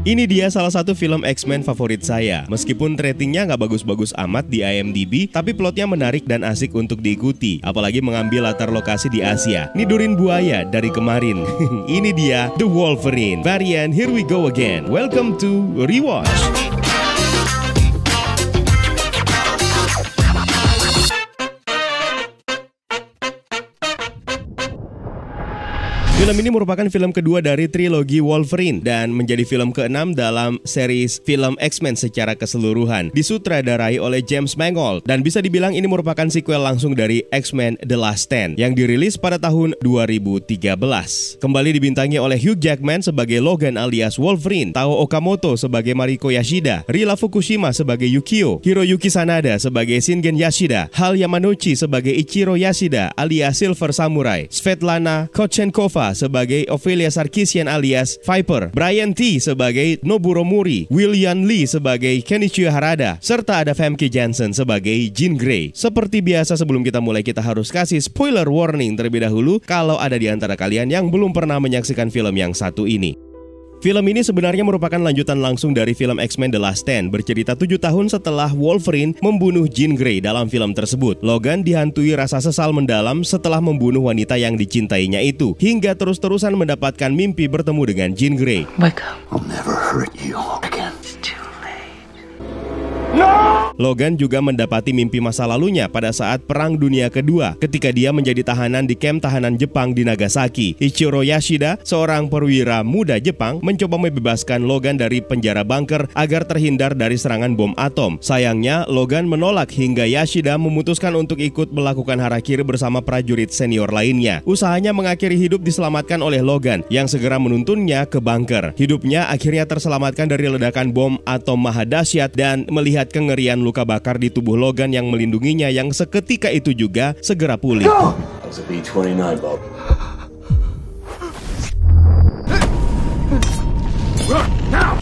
Ini dia salah satu film X-Men favorit saya. Meskipun ratingnya nggak bagus-bagus amat di IMDb, tapi plotnya menarik dan asik untuk diikuti. Apalagi mengambil latar lokasi di Asia. Nidurin buaya dari kemarin. Ini dia The Wolverine. Varian Here We Go Again. Welcome to Rewatch. Film ini merupakan film kedua dari trilogi Wolverine dan menjadi film keenam dalam series film X-Men secara keseluruhan. Disutradarai oleh James Mangold dan bisa dibilang ini merupakan sequel langsung dari X-Men The Last Stand yang dirilis pada tahun 2013. Kembali dibintangi oleh Hugh Jackman sebagai Logan alias Wolverine, Tao Okamoto sebagai Mariko Yashida, Rila Fukushima sebagai Yukio, Hiroyuki Sanada sebagai Shingen Yashida, Hal Yamanouchi sebagai Ichiro Yashida alias Silver Samurai, Svetlana Kochenkova sebagai Ophelia Sarkisian alias Viper, Brian T sebagai Noburo Muri, William Lee sebagai Kenichi Harada, serta ada Famke Janssen sebagai Jean Grey. Seperti biasa sebelum kita mulai kita harus kasih spoiler warning terlebih dahulu kalau ada di antara kalian yang belum pernah menyaksikan film yang satu ini. Film ini sebenarnya merupakan lanjutan langsung dari film X-Men The Last Stand, bercerita tujuh tahun setelah Wolverine membunuh Jean Grey dalam film tersebut. Logan dihantui rasa sesal mendalam setelah membunuh wanita yang dicintainya itu, hingga terus-terusan mendapatkan mimpi bertemu dengan Jean Grey. Wake up. I'll never hurt you Logan juga mendapati mimpi masa lalunya pada saat Perang Dunia Kedua ketika dia menjadi tahanan di kamp tahanan Jepang di Nagasaki. Ichiro Yashida, seorang perwira muda Jepang, mencoba membebaskan Logan dari penjara bunker agar terhindar dari serangan bom atom. Sayangnya, Logan menolak hingga Yashida memutuskan untuk ikut melakukan harakiri bersama prajurit senior lainnya. Usahanya mengakhiri hidup diselamatkan oleh Logan yang segera menuntunnya ke bunker. Hidupnya akhirnya terselamatkan dari ledakan bom atom maha dahsyat dan melihat kengerian luka bakar di tubuh Logan yang melindunginya yang seketika itu juga segera pulih. That's a B-29, Bob.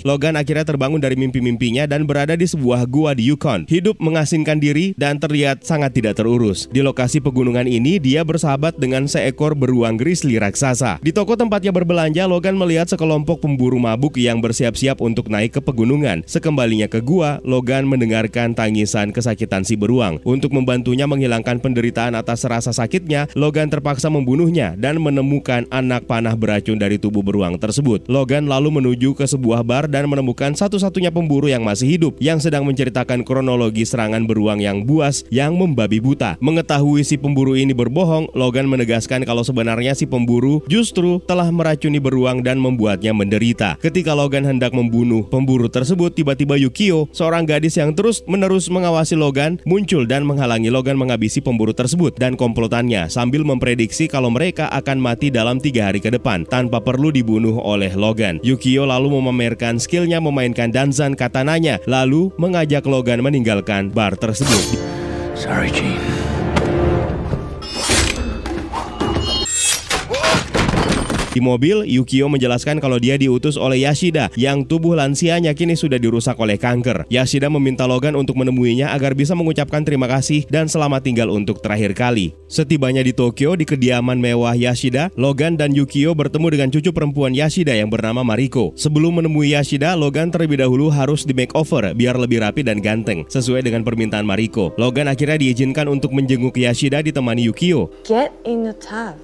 Logan akhirnya terbangun dari mimpi-mimpinya dan berada di sebuah gua di Yukon. Hidup mengasingkan diri dan terlihat sangat tidak terurus. Di lokasi pegunungan ini, dia bersahabat dengan seekor beruang grizzly raksasa. Di toko tempatnya berbelanja, Logan melihat sekelompok pemburu mabuk yang bersiap-siap untuk naik ke pegunungan. Sekembalinya ke gua, Logan mendengarkan tangisan kesakitan si beruang. Untuk membantunya menghilangkan penderitaan atas rasa sakitnya, Logan terpaksa membunuhnya dan menemukan anak panah beracun dari tubuh beruang tersebut. Logan lalu menuju ke sebuah bar dan menemukan satu-satunya pemburu yang masih hidup yang sedang menceritakan kronologi serangan beruang yang buas yang membabi buta. Mengetahui si pemburu ini berbohong, Logan menegaskan kalau sebenarnya si pemburu justru telah meracuni beruang dan membuatnya menderita. Ketika Logan hendak membunuh pemburu tersebut, tiba-tiba Yukio, seorang gadis yang terus-menerus mengawasi Logan, muncul dan menghalangi Logan menghabisi pemburu tersebut dan komplotannya sambil memprediksi kalau mereka akan mati dalam tiga hari ke depan tanpa perlu dibunuh oleh Logan. Yukio lalu memamerkan skillnya memainkan danzan katananya, lalu mengajak Logan meninggalkan bar tersebut. Sorry, Gene. Di mobil, Yukio menjelaskan kalau dia diutus oleh Yashida yang tubuh lansianya kini sudah dirusak oleh kanker. Yashida meminta Logan untuk menemuinya agar bisa mengucapkan terima kasih dan selamat tinggal untuk terakhir kali. Setibanya di Tokyo di kediaman mewah Yashida, Logan dan Yukio bertemu dengan cucu perempuan Yashida yang bernama Mariko. Sebelum menemui Yashida, Logan terlebih dahulu harus di makeover biar lebih rapi dan ganteng, sesuai dengan permintaan Mariko. Logan akhirnya diizinkan untuk menjenguk Yashida ditemani Yukio. Get in the tub.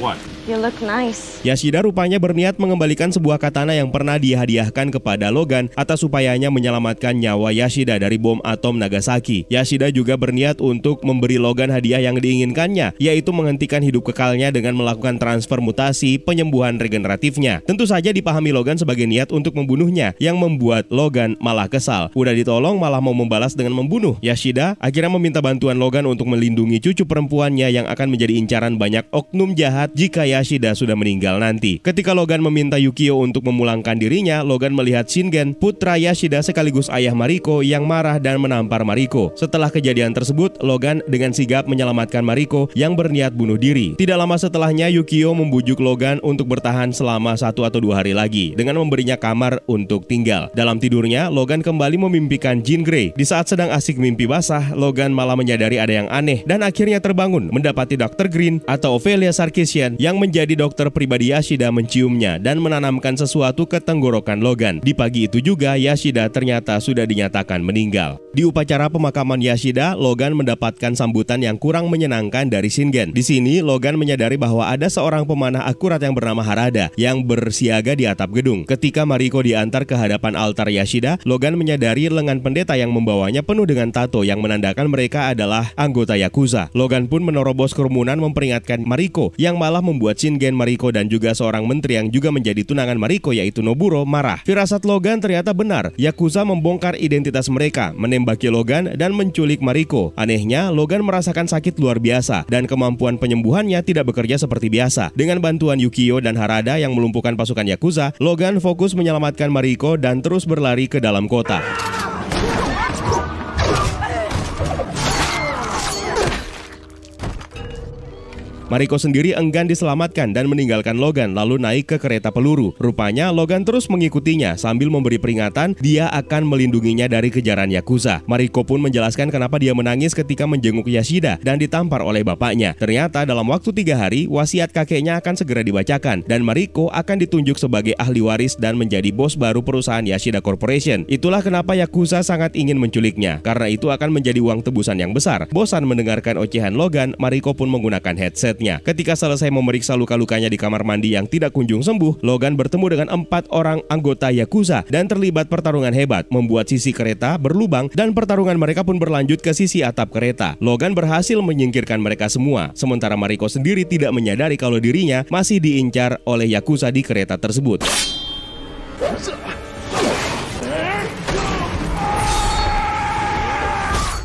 one. You look nice. Yashida rupanya berniat mengembalikan sebuah katana yang pernah dihadiahkan kepada Logan atas upayanya menyelamatkan nyawa Yashida dari bom atom Nagasaki. Yashida juga berniat untuk memberi Logan hadiah yang diinginkannya, yaitu menghentikan hidup kekalnya dengan melakukan transfer mutasi penyembuhan regeneratifnya. Tentu saja dipahami Logan sebagai niat untuk membunuhnya, yang membuat Logan malah kesal. Udah ditolong malah mau membalas dengan membunuh. Yashida akhirnya meminta bantuan Logan untuk melindungi cucu perempuannya yang akan menjadi incaran banyak oknum jahat jika Yashida sudah meninggal nanti. Ketika Logan meminta Yukio untuk memulangkan dirinya, Logan melihat Shingen, putra Yashida sekaligus ayah Mariko yang marah dan menampar Mariko. Setelah kejadian tersebut, Logan dengan sigap menyelamatkan Mariko yang berniat bunuh diri. Tidak lama setelahnya, Yukio membujuk Logan untuk bertahan selama satu atau dua hari lagi dengan memberinya kamar untuk tinggal. Dalam tidurnya, Logan kembali memimpikan Jean Grey. Di saat sedang asik mimpi basah, Logan malah menyadari ada yang aneh dan akhirnya terbangun mendapati Dr. Green atau Ophelia Sarkisian yang menjadi dokter pribadi Yashida menciumnya dan menanamkan sesuatu ke tenggorokan Logan. Di pagi itu juga Yashida ternyata sudah dinyatakan meninggal. Di upacara pemakaman Yashida, Logan mendapatkan sambutan yang kurang menyenangkan dari Shingen. Di sini, Logan menyadari bahwa ada seorang pemanah akurat yang bernama Harada yang bersiaga di atap gedung. Ketika Mariko diantar ke hadapan altar Yashida, Logan menyadari lengan pendeta yang membawanya penuh dengan tato yang menandakan mereka adalah anggota Yakuza. Logan pun menerobos kerumunan memperingatkan Mariko yang malah membuat Shingen, Mariko dan juga seorang menteri yang juga menjadi tunangan Mariko yaitu Noburo marah. Firasat Logan ternyata benar. Yakuza membongkar identitas mereka, menembaki Logan dan menculik Mariko. Anehnya, Logan merasakan sakit luar biasa dan kemampuan penyembuhannya tidak bekerja seperti biasa. Dengan bantuan Yukio dan Harada yang melumpuhkan pasukan Yakuza, Logan fokus menyelamatkan Mariko dan terus berlari ke dalam kota. Mariko sendiri enggan diselamatkan dan meninggalkan Logan lalu naik ke kereta peluru. Rupanya Logan terus mengikutinya sambil memberi peringatan dia akan melindunginya dari kejaran Yakuza. Mariko pun menjelaskan kenapa dia menangis ketika menjenguk Yashida dan ditampar oleh bapaknya. Ternyata dalam waktu tiga hari, wasiat kakeknya akan segera dibacakan dan Mariko akan ditunjuk sebagai ahli waris dan menjadi bos baru perusahaan Yashida Corporation. Itulah kenapa Yakuza sangat ingin menculiknya, karena itu akan menjadi uang tebusan yang besar. Bosan mendengarkan ocehan Logan, Mariko pun menggunakan headset Ketika selesai memeriksa luka-lukanya di kamar mandi yang tidak kunjung sembuh, Logan bertemu dengan empat orang anggota Yakuza dan terlibat pertarungan hebat, membuat sisi kereta berlubang dan pertarungan mereka pun berlanjut ke sisi atap kereta. Logan berhasil menyingkirkan mereka semua, sementara Mariko sendiri tidak menyadari kalau dirinya masih diincar oleh Yakuza di kereta tersebut.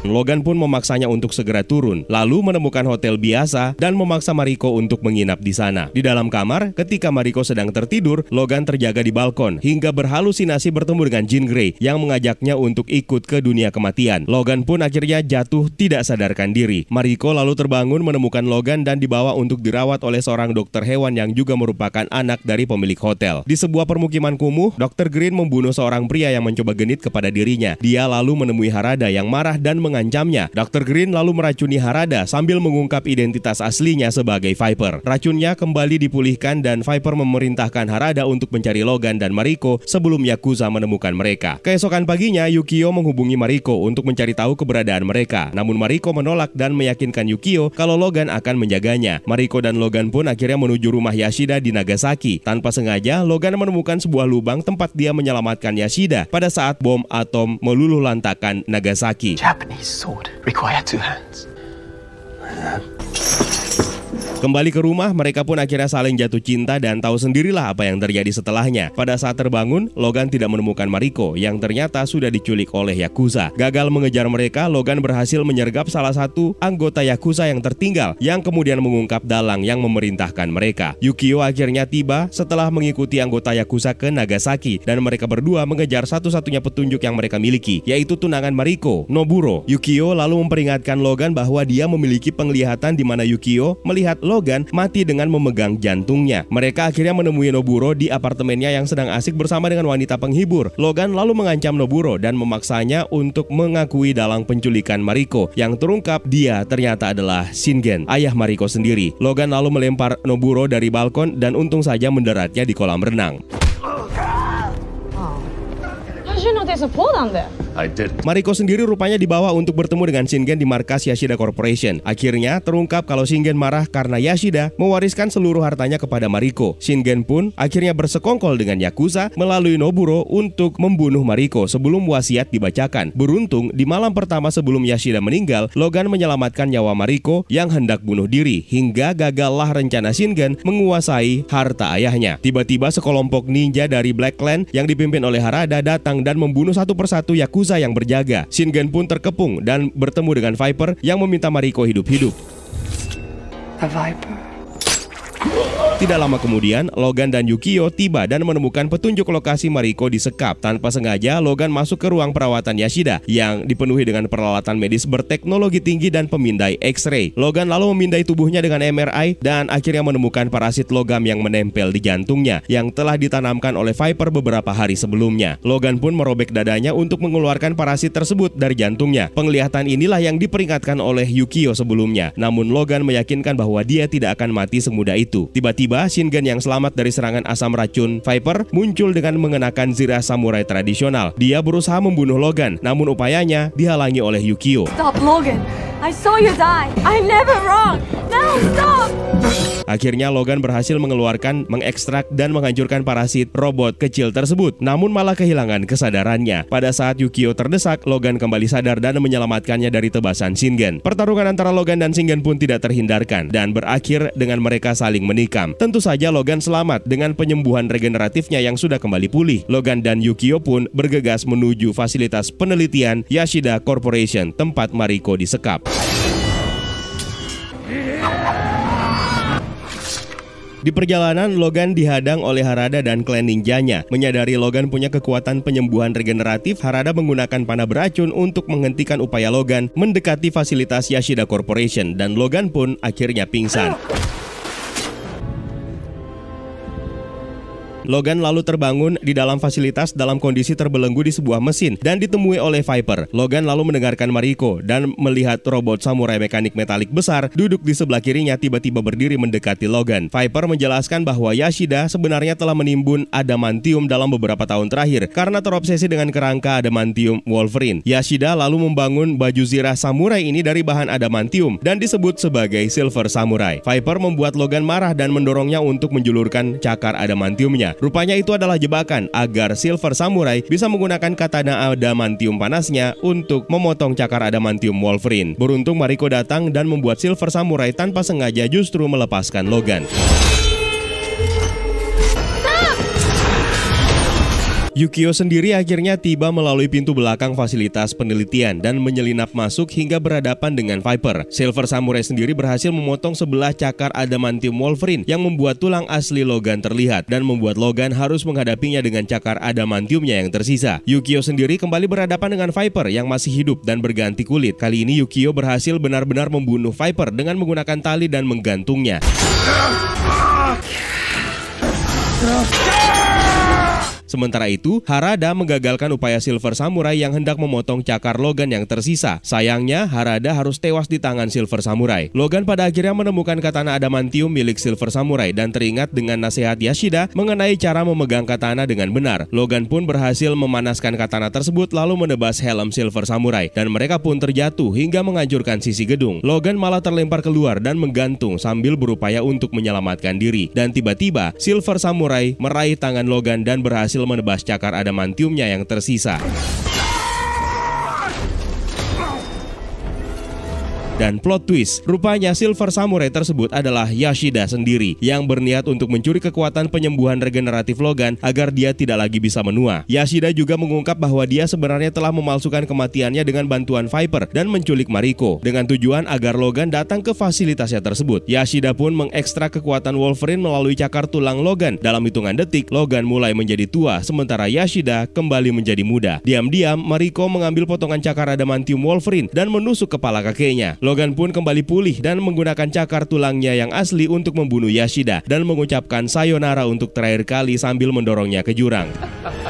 Logan pun memaksanya untuk segera turun, lalu menemukan hotel biasa dan memaksa Mariko untuk menginap di sana. Di dalam kamar, ketika Mariko sedang tertidur, Logan terjaga di balkon hingga berhalusinasi bertemu dengan Jean Grey yang mengajaknya untuk ikut ke dunia kematian. Logan pun akhirnya jatuh tidak sadarkan diri. Mariko lalu terbangun menemukan Logan dan dibawa untuk dirawat oleh seorang dokter hewan yang juga merupakan anak dari pemilik hotel. Di sebuah permukiman kumuh, Dr. Green membunuh seorang pria yang mencoba genit kepada dirinya. Dia lalu menemui Harada yang marah dan meng mengancamnya. Dr. Green lalu meracuni Harada sambil mengungkap identitas aslinya sebagai Viper. Racunnya kembali dipulihkan dan Viper memerintahkan Harada untuk mencari Logan dan Mariko sebelum Yakuza menemukan mereka. Keesokan paginya, Yukio menghubungi Mariko untuk mencari tahu keberadaan mereka. Namun Mariko menolak dan meyakinkan Yukio kalau Logan akan menjaganya. Mariko dan Logan pun akhirnya menuju rumah Yashida di Nagasaki. Tanpa sengaja, Logan menemukan sebuah lubang tempat dia menyelamatkan Yashida pada saat bom atom meluluh lantakan Nagasaki. Japanese sword require two hands. Kembali ke rumah, mereka pun akhirnya saling jatuh cinta dan tahu sendirilah apa yang terjadi setelahnya. Pada saat terbangun, Logan tidak menemukan Mariko yang ternyata sudah diculik oleh Yakuza. Gagal mengejar mereka, Logan berhasil menyergap salah satu anggota Yakuza yang tertinggal yang kemudian mengungkap dalang yang memerintahkan mereka. Yukio akhirnya tiba setelah mengikuti anggota Yakuza ke Nagasaki dan mereka berdua mengejar satu-satunya petunjuk yang mereka miliki, yaitu tunangan Mariko, Noburo. Yukio lalu memperingatkan Logan bahwa dia memiliki penglihatan di mana Yukio melihat Logan Logan mati dengan memegang jantungnya. Mereka akhirnya menemui Noburo di apartemennya yang sedang asik bersama dengan wanita penghibur. Logan lalu mengancam Noburo dan memaksanya untuk mengakui dalang penculikan Mariko. Yang terungkap dia ternyata adalah Shingen, ayah Mariko sendiri. Logan lalu melempar Noburo dari balkon dan untung saja mendaratnya di kolam renang. How I did. Mariko sendiri rupanya dibawa untuk bertemu dengan Shingen di markas Yashida Corporation. Akhirnya terungkap kalau Shingen marah karena Yashida mewariskan seluruh hartanya kepada Mariko. Shingen pun akhirnya bersekongkol dengan Yakuza melalui Noburo untuk membunuh Mariko sebelum wasiat dibacakan. Beruntung, di malam pertama sebelum Yashida meninggal, Logan menyelamatkan nyawa Mariko yang hendak bunuh diri hingga gagallah rencana Shingen menguasai harta ayahnya. Tiba-tiba sekelompok ninja dari Black Clan yang dipimpin oleh Harada datang dan membunuh satu persatu Yakuza Yakuza yang berjaga. Shingen pun terkepung dan bertemu dengan Viper yang meminta Mariko hidup-hidup. The Viper. Tidak lama kemudian, Logan dan Yukio tiba dan menemukan petunjuk lokasi Mariko di sekap. Tanpa sengaja, Logan masuk ke ruang perawatan Yashida yang dipenuhi dengan peralatan medis berteknologi tinggi dan pemindai X-ray. Logan lalu memindai tubuhnya dengan MRI dan akhirnya menemukan parasit logam yang menempel di jantungnya yang telah ditanamkan oleh Viper beberapa hari sebelumnya. Logan pun merobek dadanya untuk mengeluarkan parasit tersebut dari jantungnya. Penglihatan inilah yang diperingatkan oleh Yukio sebelumnya. Namun Logan meyakinkan bahwa dia tidak akan mati semudah itu. Tiba-tiba Tiba-tiba Shingen yang selamat dari serangan asam racun Viper muncul dengan mengenakan zirah samurai tradisional. Dia berusaha membunuh Logan, namun upayanya dihalangi oleh Yukio. Stop, Logan. I saw you die. I'm never wrong. Akhirnya Logan berhasil mengeluarkan, mengekstrak, dan menghancurkan parasit robot kecil tersebut, namun malah kehilangan kesadarannya. Pada saat Yukio terdesak, Logan kembali sadar dan menyelamatkannya dari tebasan Shingen. Pertarungan antara Logan dan Shingen pun tidak terhindarkan, dan berakhir dengan mereka saling menikam. Tentu saja Logan selamat dengan penyembuhan regeneratifnya yang sudah kembali pulih. Logan dan Yukio pun bergegas menuju fasilitas penelitian Yashida Corporation, tempat Mariko disekap. Di perjalanan, Logan dihadang oleh Harada dan klan ninjanya. Menyadari Logan punya kekuatan penyembuhan regeneratif, Harada menggunakan panah beracun untuk menghentikan upaya Logan mendekati fasilitas Yashida Corporation dan Logan pun akhirnya pingsan. Logan lalu terbangun di dalam fasilitas dalam kondisi terbelenggu di sebuah mesin dan ditemui oleh Viper. Logan lalu mendengarkan Mariko dan melihat robot samurai mekanik metalik besar duduk di sebelah kirinya tiba-tiba berdiri mendekati Logan. Viper menjelaskan bahwa Yashida sebenarnya telah menimbun adamantium dalam beberapa tahun terakhir karena terobsesi dengan kerangka adamantium Wolverine. Yashida lalu membangun baju zirah samurai ini dari bahan adamantium dan disebut sebagai Silver Samurai. Viper membuat Logan marah dan mendorongnya untuk menjulurkan cakar adamantiumnya. Rupanya itu adalah jebakan agar Silver Samurai bisa menggunakan katana adamantium panasnya untuk memotong cakar adamantium Wolverine. Beruntung Mariko datang dan membuat Silver Samurai tanpa sengaja justru melepaskan Logan. Yukio sendiri akhirnya tiba melalui pintu belakang fasilitas penelitian dan menyelinap masuk hingga berhadapan dengan Viper. Silver Samurai sendiri berhasil memotong sebelah cakar adamantium Wolverine yang membuat tulang asli Logan terlihat dan membuat Logan harus menghadapinya dengan cakar adamantiumnya yang tersisa. Yukio sendiri kembali berhadapan dengan Viper yang masih hidup dan berganti kulit. Kali ini Yukio berhasil benar-benar membunuh Viper dengan menggunakan tali dan menggantungnya. Sementara itu, Harada menggagalkan upaya Silver Samurai yang hendak memotong cakar Logan yang tersisa. Sayangnya, Harada harus tewas di tangan Silver Samurai. Logan pada akhirnya menemukan katana adamantium milik Silver Samurai dan teringat dengan nasihat Yashida mengenai cara memegang katana dengan benar. Logan pun berhasil memanaskan katana tersebut lalu menebas helm Silver Samurai dan mereka pun terjatuh hingga menghancurkan sisi gedung. Logan malah terlempar keluar dan menggantung sambil berupaya untuk menyelamatkan diri. Dan tiba-tiba, Silver Samurai meraih tangan Logan dan berhasil menebas cakar adamantiumnya yang tersisa. Dan plot twist, rupanya Silver Samurai tersebut adalah Yashida sendiri yang berniat untuk mencuri kekuatan penyembuhan regeneratif Logan agar dia tidak lagi bisa menua. Yashida juga mengungkap bahwa dia sebenarnya telah memalsukan kematiannya dengan bantuan Viper dan menculik Mariko dengan tujuan agar Logan datang ke fasilitasnya tersebut. Yashida pun mengekstrak kekuatan Wolverine melalui cakar tulang Logan. Dalam hitungan detik, Logan mulai menjadi tua sementara Yashida kembali menjadi muda. Diam-diam, Mariko mengambil potongan cakar adamantium Wolverine dan menusuk kepala kakeknya. Logan pun kembali pulih dan menggunakan cakar tulangnya yang asli untuk membunuh Yashida dan mengucapkan sayonara untuk terakhir kali sambil mendorongnya ke jurang.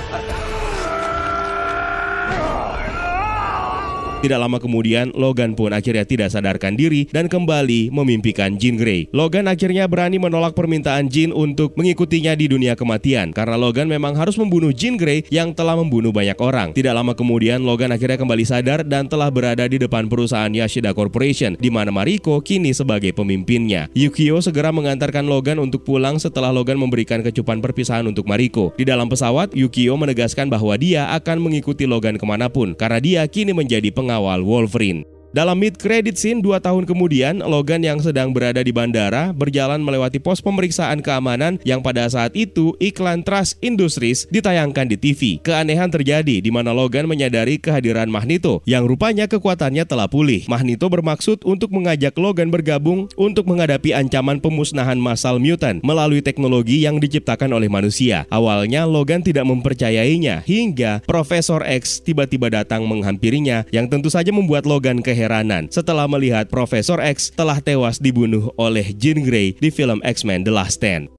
Tidak lama kemudian, Logan pun akhirnya tidak sadarkan diri dan kembali memimpikan Jean Grey. Logan akhirnya berani menolak permintaan Jean untuk mengikutinya di dunia kematian karena Logan memang harus membunuh Jean Grey yang telah membunuh banyak orang. Tidak lama kemudian, Logan akhirnya kembali sadar dan telah berada di depan perusahaan Yashida Corporation di mana Mariko kini sebagai pemimpinnya. Yukio segera mengantarkan Logan untuk pulang setelah Logan memberikan kecupan perpisahan untuk Mariko. Di dalam pesawat, Yukio menegaskan bahwa dia akan mengikuti Logan ke mana pun karena dia kini menjadi pengawal pengawal Wolverine. Dalam mid credit scene dua tahun kemudian, Logan yang sedang berada di bandara berjalan melewati pos pemeriksaan keamanan yang pada saat itu iklan Trust Industries ditayangkan di TV. Keanehan terjadi di mana Logan menyadari kehadiran Magneto yang rupanya kekuatannya telah pulih. Magneto bermaksud untuk mengajak Logan bergabung untuk menghadapi ancaman pemusnahan massal mutant melalui teknologi yang diciptakan oleh manusia. Awalnya Logan tidak mempercayainya hingga Profesor X tiba-tiba datang menghampirinya yang tentu saja membuat Logan keheranan keheranan setelah melihat Profesor X telah tewas dibunuh oleh Jean Grey di film X-Men The Last Stand.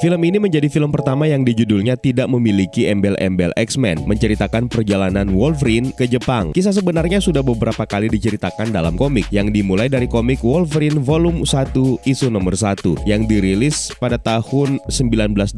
Film ini menjadi film pertama yang di judulnya tidak memiliki embel-embel X-Men, menceritakan perjalanan Wolverine ke Jepang. Kisah sebenarnya sudah beberapa kali diceritakan dalam komik, yang dimulai dari komik Wolverine Volume 1 isu nomor 1 yang dirilis pada tahun 1982.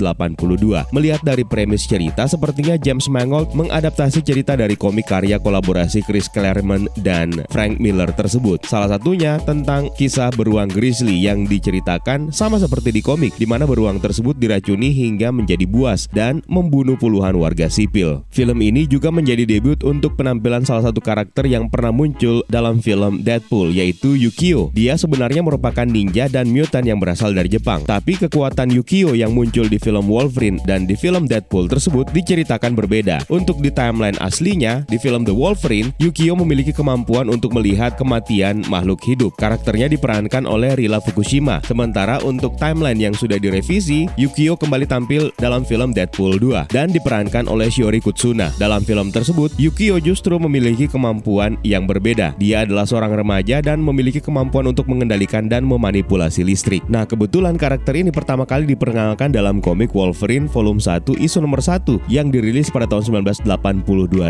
Melihat dari premis cerita, sepertinya James Mangold mengadaptasi cerita dari komik karya kolaborasi Chris Claremont dan Frank Miller tersebut. Salah satunya tentang kisah beruang grizzly yang diceritakan sama seperti di komik, di mana beruang tersebut tersebut diracuni hingga menjadi buas dan membunuh puluhan warga sipil. Film ini juga menjadi debut untuk penampilan salah satu karakter yang pernah muncul dalam film Deadpool yaitu Yukio. Dia sebenarnya merupakan ninja dan mutant yang berasal dari Jepang. Tapi kekuatan Yukio yang muncul di film Wolverine dan di film Deadpool tersebut diceritakan berbeda. Untuk di timeline aslinya, di film The Wolverine, Yukio memiliki kemampuan untuk melihat kematian makhluk hidup. Karakternya diperankan oleh Rila Fukushima. Sementara untuk timeline yang sudah direvisi, Yukio kembali tampil dalam film Deadpool 2 dan diperankan oleh Shiori Kutsuna. Dalam film tersebut, Yukio justru memiliki kemampuan yang berbeda. Dia adalah seorang remaja dan memiliki kemampuan untuk mengendalikan dan memanipulasi listrik. Nah, kebetulan karakter ini pertama kali diperkenalkan dalam komik Wolverine volume 1 isu nomor 1 yang dirilis pada tahun 1982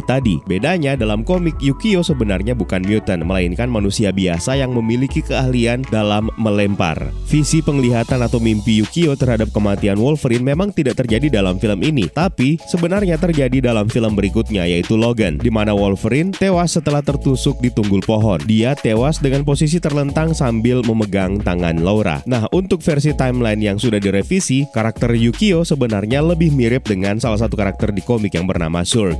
tadi. Bedanya dalam komik Yukio sebenarnya bukan mutant, melainkan manusia biasa yang memiliki keahlian dalam melempar. Visi penglihatan atau mimpi Yukio terhadap kematian kematian Wolverine memang tidak terjadi dalam film ini, tapi sebenarnya terjadi dalam film berikutnya yaitu Logan, di mana Wolverine tewas setelah tertusuk di tunggul pohon. Dia tewas dengan posisi terlentang sambil memegang tangan Laura. Nah, untuk versi timeline yang sudah direvisi, karakter Yukio sebenarnya lebih mirip dengan salah satu karakter di komik yang bernama Surge.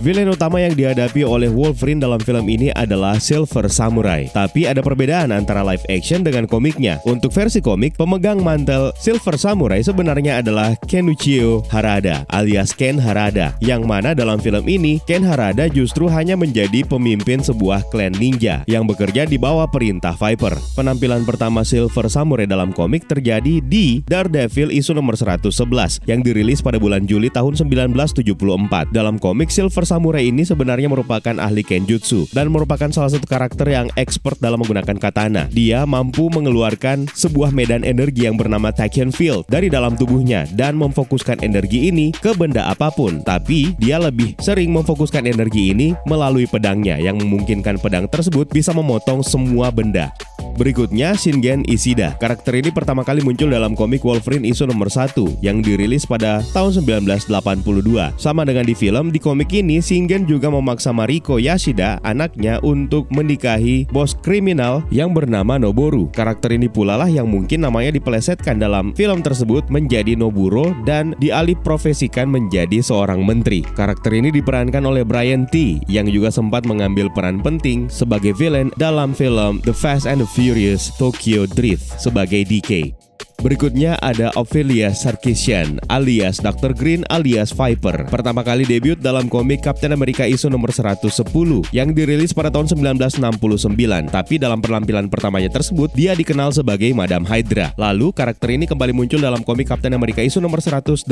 Villain utama yang dihadapi oleh Wolverine dalam film ini adalah Silver Samurai. Tapi ada perbedaan antara live action dengan komiknya. Untuk versi komik, pemegang mantel Silver Samurai sebenarnya adalah Kenuchio Harada alias Ken Harada. Yang mana dalam film ini, Ken Harada justru hanya menjadi pemimpin sebuah klan ninja yang bekerja di bawah perintah Viper. Penampilan pertama Silver Samurai dalam komik terjadi di Daredevil isu nomor 111 yang dirilis pada bulan Juli tahun 1974. Dalam komik Silver samurai ini sebenarnya merupakan ahli kenjutsu dan merupakan salah satu karakter yang expert dalam menggunakan katana. Dia mampu mengeluarkan sebuah medan energi yang bernama Tachyon Field dari dalam tubuhnya dan memfokuskan energi ini ke benda apa pun. Tapi dia lebih sering memfokuskan energi ini melalui pedangnya yang memungkinkan pedang tersebut bisa memotong semua benda. Berikutnya Shingen Ishida. Karakter ini pertama kali muncul dalam komik Wolverine isu nomor 1 yang dirilis pada tahun 1982. Sama dengan di film, di komik ini Shingen juga memaksa Mariko Yashida, anaknya, untuk menikahi bos kriminal yang bernama Noboru. Karakter ini pula lah yang mungkin namanya dipelesetkan dalam film tersebut menjadi Noburo dan dialih profesikan menjadi seorang menteri. Karakter ini diperankan oleh Brian T yang juga sempat mengambil peran penting sebagai villain dalam film The Fast and the Furious Tokyo Drift sebagai DK. Berikutnya ada Ophelia Sarkisian alias Dr. Green alias Viper. Pertama kali debut dalam komik Captain America isu nomor 110 yang dirilis pada tahun 1969. Tapi dalam penampilan pertamanya tersebut dia dikenal sebagai Madam Hydra. Lalu karakter ini kembali muncul dalam komik Captain America isu nomor 180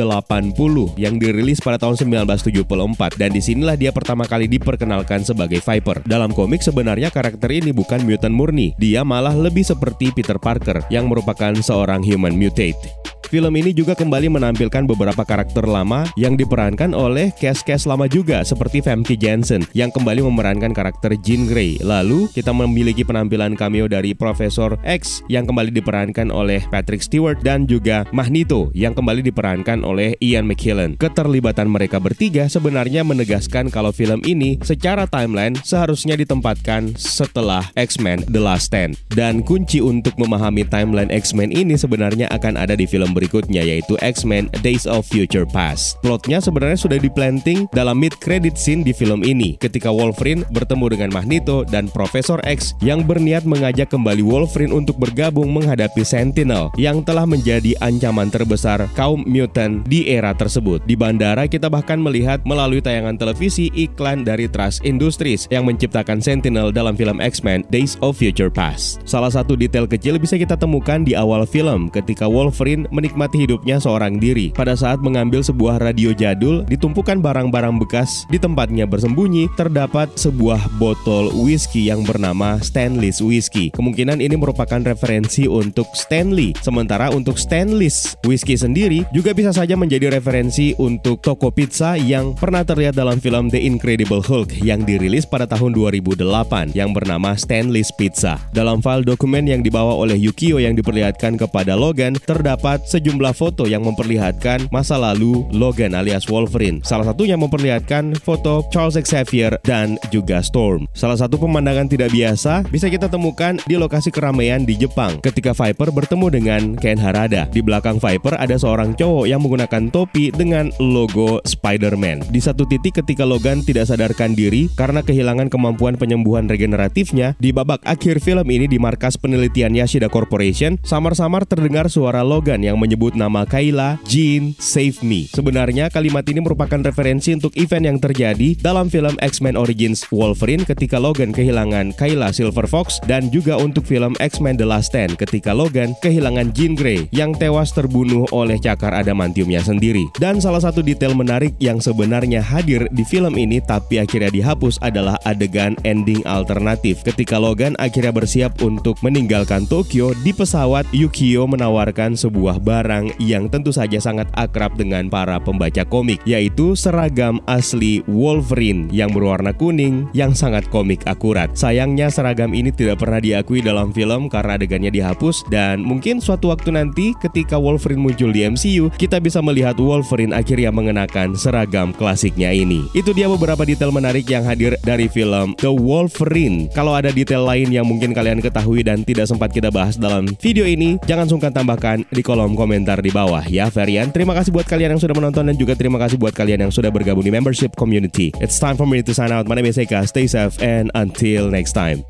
yang dirilis pada tahun 1974 dan di sinilah dia pertama kali diperkenalkan sebagai Viper. Dalam komik sebenarnya karakter ini bukan mutant murni, dia malah lebih seperti Peter Parker yang merupakan seorang human Human Mutate. Film ini juga kembali menampilkan beberapa karakter lama yang diperankan oleh cast-cast lama juga seperti Famke Janssen yang kembali memerankan karakter Jean Grey. Lalu kita memiliki penampilan cameo dari Profesor X yang kembali diperankan oleh Patrick Stewart dan juga Magneto yang kembali diperankan oleh Ian McKellen. Keterlibatan mereka bertiga sebenarnya menegaskan kalau film ini secara timeline seharusnya ditempatkan setelah X-Men The Last Stand. Dan kunci untuk memahami timeline X-Men ini sebenarnya akan ada di film berikutnya yaitu X-Men Days of Future Past. Plotnya sebenarnya sudah diplanting dalam mid credit scene di film ini ketika Wolverine bertemu dengan Magneto dan Profesor X yang berniat mengajak kembali Wolverine untuk bergabung menghadapi Sentinel yang telah menjadi ancaman terbesar kaum mutant di era tersebut. Di bandara kita bahkan melihat melalui tayangan televisi iklan dari Trust Industries yang menciptakan Sentinel dalam film X-Men Days of Future Past. Salah satu detail kecil bisa kita temukan di awal film ketika Wolverine menikmati menikmati hidupnya seorang diri. Pada saat mengambil sebuah radio jadul, ditumpukan barang-barang bekas di tempatnya bersembunyi, terdapat sebuah botol whisky yang bernama Stanley's Whisky. Kemungkinan ini merupakan referensi untuk Stanley. Sementara untuk Stanley's Whisky sendiri juga bisa saja menjadi referensi untuk toko pizza yang pernah terlihat dalam film The Incredible Hulk yang dirilis pada tahun 2008 yang bernama Stanley's Pizza. Dalam file dokumen yang dibawa oleh Yukio yang diperlihatkan kepada Logan, terdapat sejumlah foto yang memperlihatkan masa lalu Logan alias Wolverine. Salah satunya memperlihatkan foto Charles Xavier dan juga Storm. Salah satu pemandangan tidak biasa bisa kita temukan di lokasi keramaian di Jepang ketika Viper bertemu dengan Ken Harada. Di belakang Viper ada seorang cowok yang menggunakan topi dengan logo Spider-Man. Di satu titik ketika Logan tidak sadarkan diri karena kehilangan kemampuan penyembuhan regeneratifnya, di babak akhir film ini di markas penelitian Yashida Corporation, samar-samar terdengar suara Logan yang menyebut nama Kayla, Jean, Save Me. Sebenarnya kalimat ini merupakan referensi untuk event yang terjadi dalam film X-Men Origins Wolverine ketika Logan kehilangan Kayla Silver Fox dan juga untuk film X-Men The Last Stand ketika Logan kehilangan Jean Grey yang tewas terbunuh oleh cakar adamantiumnya sendiri. Dan salah satu detail menarik yang sebenarnya hadir di film ini tapi akhirnya dihapus adalah adegan ending alternatif ketika Logan akhirnya bersiap untuk meninggalkan Tokyo di pesawat Yukio menawarkan sebuah barang yang tentu saja sangat akrab dengan para pembaca komik yaitu seragam asli Wolverine yang berwarna kuning yang sangat komik akurat. Sayangnya seragam ini tidak pernah diakui dalam film karena adegannya dihapus dan mungkin suatu waktu nanti ketika Wolverine muncul di MCU kita bisa melihat Wolverine akhirnya mengenakan seragam klasiknya ini. Itu dia beberapa detail menarik yang hadir dari film The Wolverine. Kalau ada detail lain yang mungkin kalian ketahui dan tidak sempat kita bahas dalam video ini, jangan sungkan tambahkan di kolom komentar di bawah ya Varian. Terima kasih buat kalian yang sudah menonton dan juga terima kasih buat kalian yang sudah bergabung di membership community. It's time for me to sign out. My name. Stay safe and until next time.